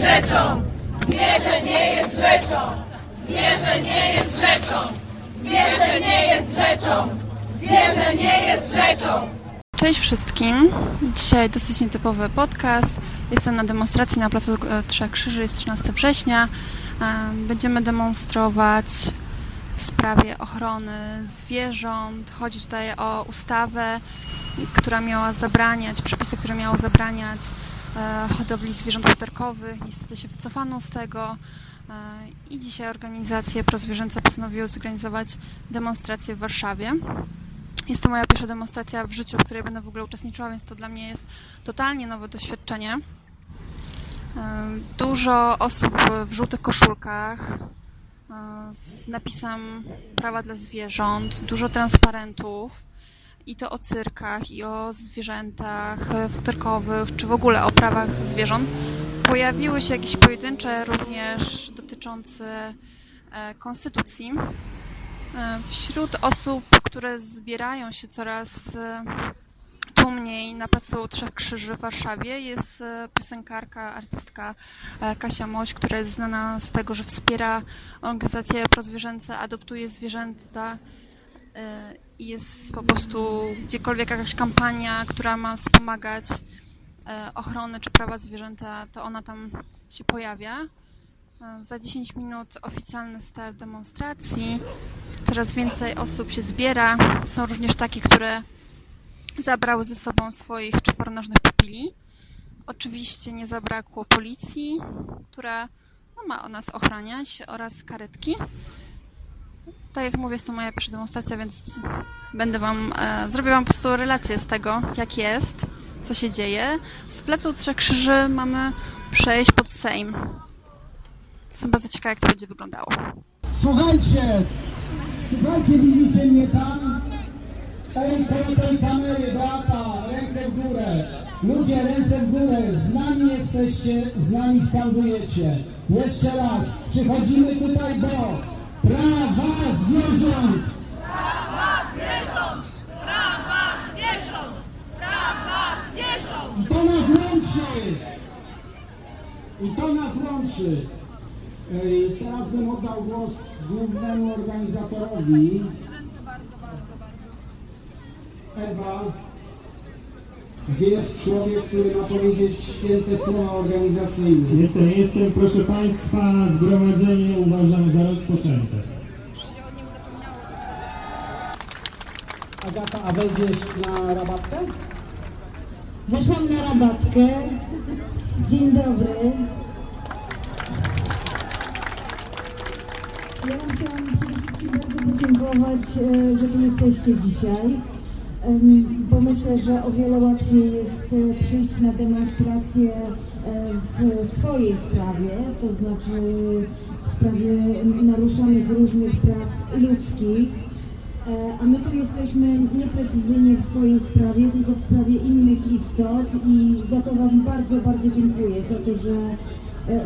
rzeczą. Zwierzę nie jest rzeczą. Zwierzę nie jest rzeczą. Zwierzę nie jest rzeczą. Zwierzę nie jest rzeczą. Cześć wszystkim. Dzisiaj dosyć nietypowy podcast. Jestem na demonstracji na Placu e, Trzech Krzyży, jest 13 września. E, Będziemy demonstrować w sprawie ochrony zwierząt. Chodzi tutaj o ustawę, która miała zabraniać, przepisy, które miały zabraniać hodowli zwierząt futerkowych. Niestety się wycofano z tego. E, I dzisiaj organizacje prozwierzęce postanowiły zorganizować demonstrację w Warszawie. Jest to moja pierwsza demonstracja w życiu, w której będę w ogóle uczestniczyła, więc to dla mnie jest totalnie nowe doświadczenie. Em, Dużo osób w żółtych koszulkach e, z napisem Prawa dla zwierząt, dużo transparentów i to o cyrkach, i o zwierzętach e, futerkowych, czy w ogóle o prawach zwierząt. Pojawiły się jakieś pojedyncze również dotyczące e, konstytucji. E, Wśród osób, które zbierają się coraz tłumniej na Placu Trzech Krzyży w Warszawie jest piosenkarka, artystka Kasia Moś, która jest znana z tego, że wspiera organizacje prozwierzęce, adoptuje zwierzęta i jest po prostu gdziekolwiek jakaś kampania, która ma wspomagać e, ochronę czy prawa zwierzęta, to ona tam się pojawia. E, Za 10 minut oficjalny start demonstracji. Coraz więcej osób się zbiera. Są również takie, które zabrały ze sobą swoich czworonożnych pupili. Oczywiście nie zabrakło policji, która no, ma o nas ochraniać oraz karetki. Tak jak mówię, jest to moja pierwsza demonstracja, więc będę wam, e, zrobię wam po prostu relację z tego, jak jest, co się dzieje. Z Placu Trzech Krzyży mamy przejść pod Sejm. Jestem bardzo ciekawa, jak to będzie wyglądało. Słuchajcie, słuchajcie, widzicie mnie tam? Tej, tej, tej kamery, Beata, rękę w górę. Ludzie, ręce w górę, z nami jesteście, z nami skandujecie. Jeszcze raz, przychodzimy tutaj do prawa zwierząt. Prawa zwierząt! Prawa zwierząt! Prawa zwierząt! I to nas łączy. I to nas łączy. Ej, Teraz bym oddał głos głównemu organizatorowi. Ewa, gdzie jest człowiek, który ma powiedzieć święte słowa organizacyjne? Jestem, jestem, proszę Państwa, zgromadzenie uważam za rozpoczęte. Agata, a wejdziesz na rabatkę? Weszłam na rabatkę. Dzień dobry. Ja chciałam przede wszystkim bardzo podziękować, e, że tu jesteście dzisiaj, bo myślę, że o wiele łatwiej jest e, przyjść na demonstrację e, w swojej sprawie, to znaczy w sprawie naruszanych różnych praw ludzkich. E, A my tu jesteśmy nieprecyzyjnie w swojej sprawie, tylko w sprawie innych istot i za to Wam bardzo, bardzo dziękuję, za to, że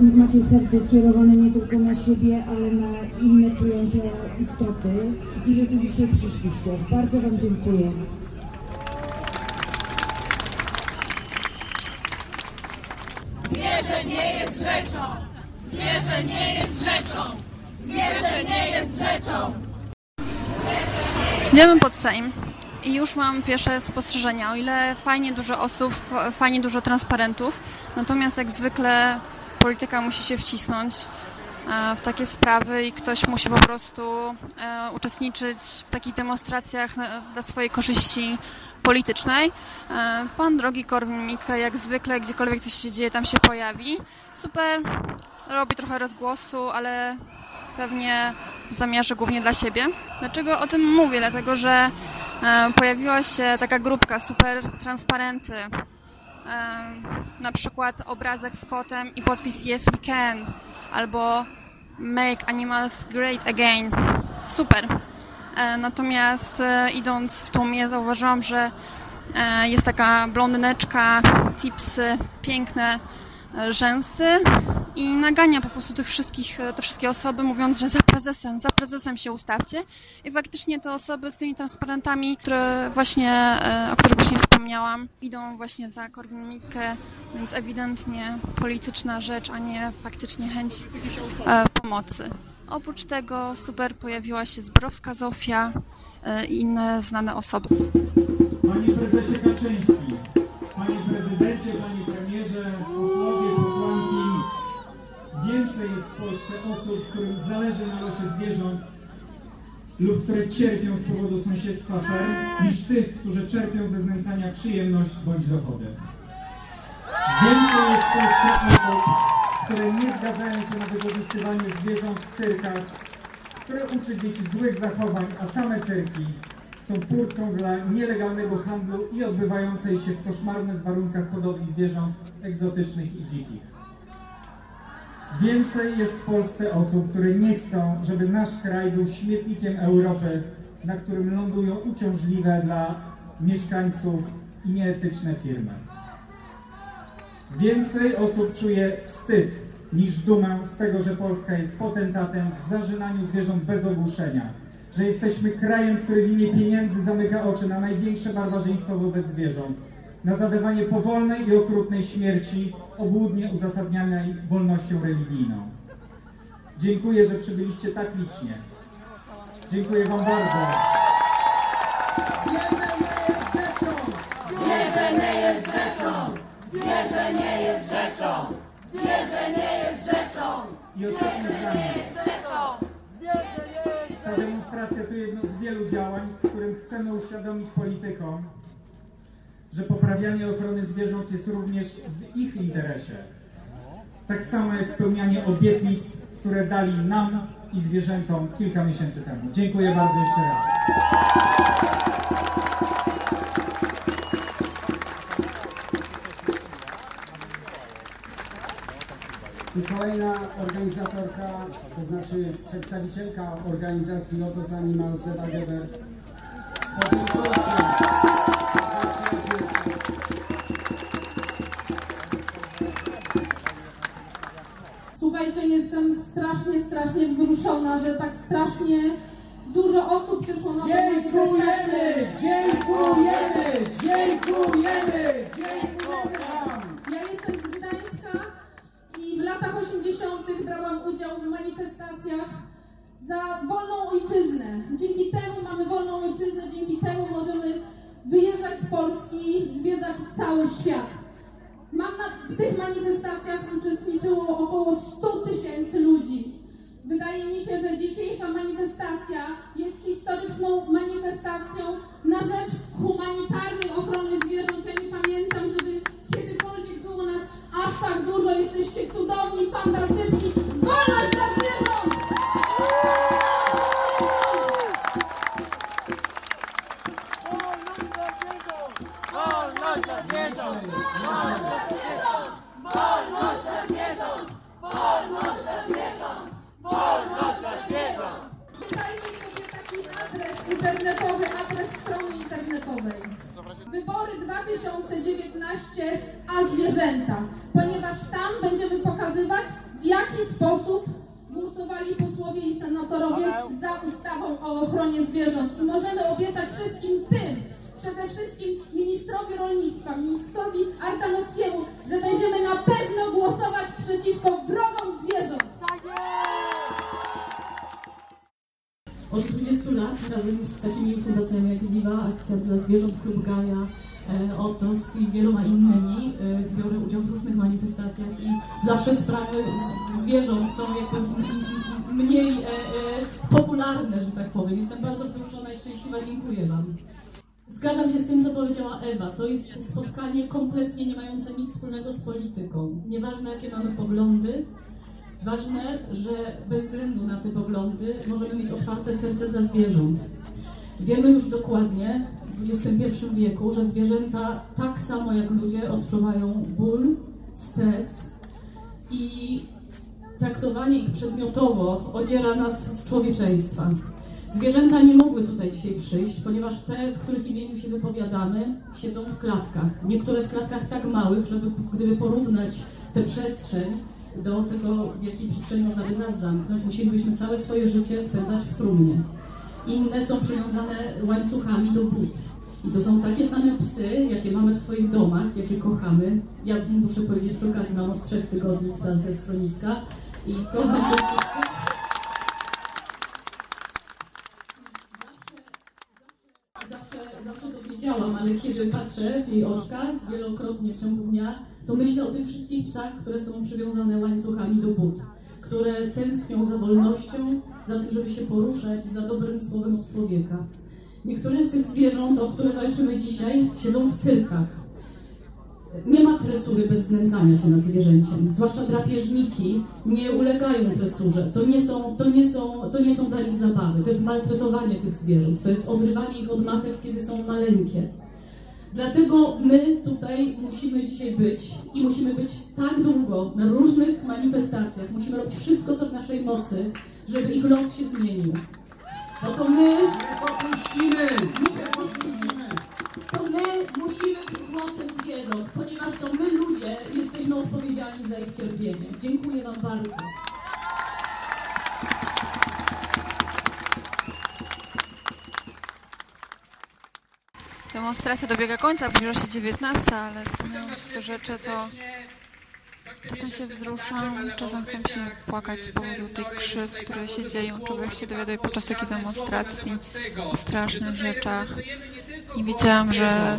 macie serce skierowane nie tylko na siebie, ale na inne czujące istoty i że tu dzisiaj przyszliście. Bardzo Wam dziękuję. Zwierzę nie jest rzeczą! Zwierzę nie jest rzeczą! Zwierzę nie jest rzeczą! Idziemy pod Sejm i już mam pierwsze spostrzeżenia. O ile fajnie dużo osób, fajnie dużo transparentów, natomiast jak zwykle polityka musi się wcisnąć w takie sprawy i ktoś musi po prostu e, uczestniczyć w takich demonstracjach dla swojej korzyści politycznej. E, Pan drogi Korwin-Mikke, jak zwykle, gdziekolwiek coś się dzieje, tam się pojawi. Super, robi trochę rozgłosu, ale pewnie zamierzy głównie dla siebie. Dlaczego o tym mówię? Dlatego, że e, pojawiła się taka grupka super transparenty. Na przykład obrazek z kotem i podpis Yes we can albo Make animals great again. Super. E, natomiast e, idąc w tłumie zauważyłam, że e, jest taka blondyneczka, tipsy, piękne rzęsy i nagania po prostu tych wszystkich, e, te wszystkie osoby, mówiąc, że za prezesem, za prezesem się ustawcie. I faktycznie te osoby z tymi transparentami, które właśnie, e, o których właśnie wspomniałam, idą właśnie za Korwin-Mikke, więc ewidentnie polityczna rzecz, a nie faktycznie chęć e, pomocy. Oprócz tego super pojawiła się Zbrowska Zofia i inne znane osoby. Panie prezesie Kaczyński, panie prezydencie, panie premierze, posłowie, posłanki, więcej jest w Polsce osób, którym zależy na losie zwierząt lub które cierpią z powodu sąsiedztwa ferm, niż tych, którzy czerpią ze znęcania przyjemność bądź dochody. Więcej jest w Polsce osób, które nie zgadzają się na wykorzystywanie zwierząt w cyrkach, które uczy dzieci złych zachowań, a same cyrki są furtką dla nielegalnego handlu i odbywającej się w koszmarnych warunkach hodowli zwierząt egzotycznych i dzikich. Więcej jest w Polsce osób, które nie chcą, żeby nasz kraj był śmietnikiem Europy, na którym lądują uciążliwe dla mieszkańców i nieetyczne firmy. Więcej osób czuje wstyd niż dumę z tego, że Polska jest potentatem w zarzynaniu zwierząt bez ogłuszenia, że jesteśmy krajem, który w imię pieniędzy zamyka oczy na największe barbarzyństwo wobec zwierząt, na zadawanie powolnej i okrutnej śmierci, obłudnie uzasadnianej wolnością religijną. Dziękuję, że przybyliście tak licznie. Dziękuję Wam bardzo. Zwierzę nie jest rzeczą! Zwierzę nie jest rzeczą! Zwierzę nie jest rzeczą! I ostatnie zdanie. Rzeczą! Ta demonstracja to jedno z wielu działań, którym chcemy uświadomić politykom, że poprawianie ochrony zwierząt jest również w ich interesie. Tak samo jak spełnianie obietnic, które dali nam i zwierzętom kilka miesięcy temu. Dziękuję bardzo jeszcze raz. I kolejna organizatorka, to znaczy przedstawicielka organizacji Lotus Animals, Ewa Geber. Podziękujcie Słuchajcie, jestem strasznie, strasznie wzruszona, że tak strasznie dużo osób przyszło na tę Dziękujemy! Dziękujemy! Dziękujemy! Dziękujemy Wam! Ja jestem z Gdańska i w latach 80. brałam udział w manifestacjach za wolną ojczyznę. Dzięki temu mamy wolną ojczyznę, dzięki temu możemy wyjeżdżać z Polski, zwiedzać cały świat. Mam na, w tych manifestacjach uczestniczyło około 100 tysięcy ludzi. Wydaje mi się, że dzisiejsza manifestacja jest historyczną manifestacją na rzecz humanitarnej ochrony zwierząt. Ja nie pamiętam, żeby kiedykolwiek było nas aż tak dużo. Jesteście cudowni, fantastyczni. Wolność dla zwierząt! Wolność dla zwierząt! Wolność dla zwierząt! Internetowy, adres strony internetowej. Wybory 2019 a zwierzęta, ponieważ tam będziemy pokazywać, w jaki sposób głosowali posłowie i senatorowie za ustawą o ochronie zwierząt. I możemy obiecać wszystkim tym, przede wszystkim ministrowi rolnictwa, ministrowi Ardanowskiemu, że będziemy na pewno głosować przeciwko wrogom zwierząt. Od 20 lat razem z takimi fundacjami jak Viva, Akcja dla Zwierząt, Klub Gaja, e, Otos i wieloma innymi e, biorę udział w różnych manifestacjach i zawsze sprawy zwierząt są jakby mniej e, popularne, że tak powiem. Jestem bardzo wzruszona i szczęśliwa, dziękuję Wam. Zgadzam się z tym, co powiedziała Ewa. To jest spotkanie kompletnie nie mające nic wspólnego z polityką. Nieważne, jakie mamy poglądy, ważne, że bez względu na te poglądy możemy mieć otwarte serce dla zwierząt. Wiemy już dokładnie w XXI wieku, że zwierzęta tak samo jak ludzie odczuwają ból, stres i traktowanie ich przedmiotowo odziera nas z człowieczeństwa. Zwierzęta nie mogły tutaj dzisiaj przyjść, ponieważ te, w których imieniu się wypowiadamy, siedzą w klatkach. Niektóre w klatkach tak małych, żeby gdyby porównać tę przestrzeń, do tego, w jakiej przestrzeni można by nas zamknąć, musielibyśmy całe swoje życie spędzać w trumnie. Inne są przywiązane łańcuchami do but. I to są takie same psy, jakie mamy w swoich domach, jakie kochamy. Ja muszę powiedzieć przy okazji, mam od trzech tygodni psa ze schroniska i kocham go. Zawsze, zawsze to wiedziałam, ale kiedy patrzę w jej oczkach wielokrotnie w ciągu dnia, to myślę o tych wszystkich psach, które są przywiązane łańcuchami do but, które tęsknią za wolnością, za tym, żeby się poruszać, za dobrym słowem od człowieka. Niektóre z tych zwierząt, o które walczymy dzisiaj, siedzą w cyrkach. Nie ma tresury bez znęcania się nad zwierzęciem. Zwłaszcza drapieżniki nie ulegają tresurze. To nie są, to nie są, to nie są dla nich zabawy. To jest maltretowanie tych zwierząt. To jest odrywanie ich od matek, kiedy są maleńkie. Dlatego my tutaj musimy dzisiaj być i musimy być tak długo na różnych manifestacjach. Musimy robić wszystko, co w naszej mocy, żeby ich los się zmienił. Bo to my Nie popuścimy! nie puścimy. To my musimy być głosem zwierząt, ponieważ to my ludzie jesteśmy odpowiedzialni za ich cierpienie. Dziękuję Wam bardzo. Demonstracja dobiega końca, zbliża się 19, ale słuchając te rzeczy, to czasem się wzruszam, czasem chcę się płakać z powodu tych krzywd, które się dzieją. Człowiek się dowiaduje podczas takiej demonstracji o strasznych rzeczach. Nie wiedziałam, że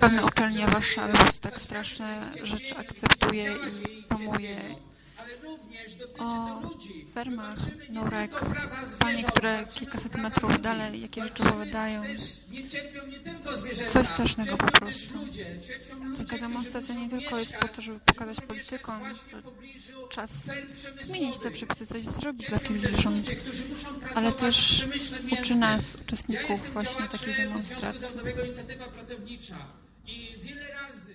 pewne uczelnie Warszawy po prostu tak straszne rzeczy akceptuje i promuje. O fermach norek, panie, które kilkaset metrów dalej, jakie rzeczy opowiadają. Coś strasznego po prostu. Taka demonstracja nie tylko jest po to, żeby pokazać politykom, że czas zmienić te przepisy, coś zrobić dla tych zwierząt, ale też uczy nas, uczestników właśnie takiej demonstracji. i wiele razy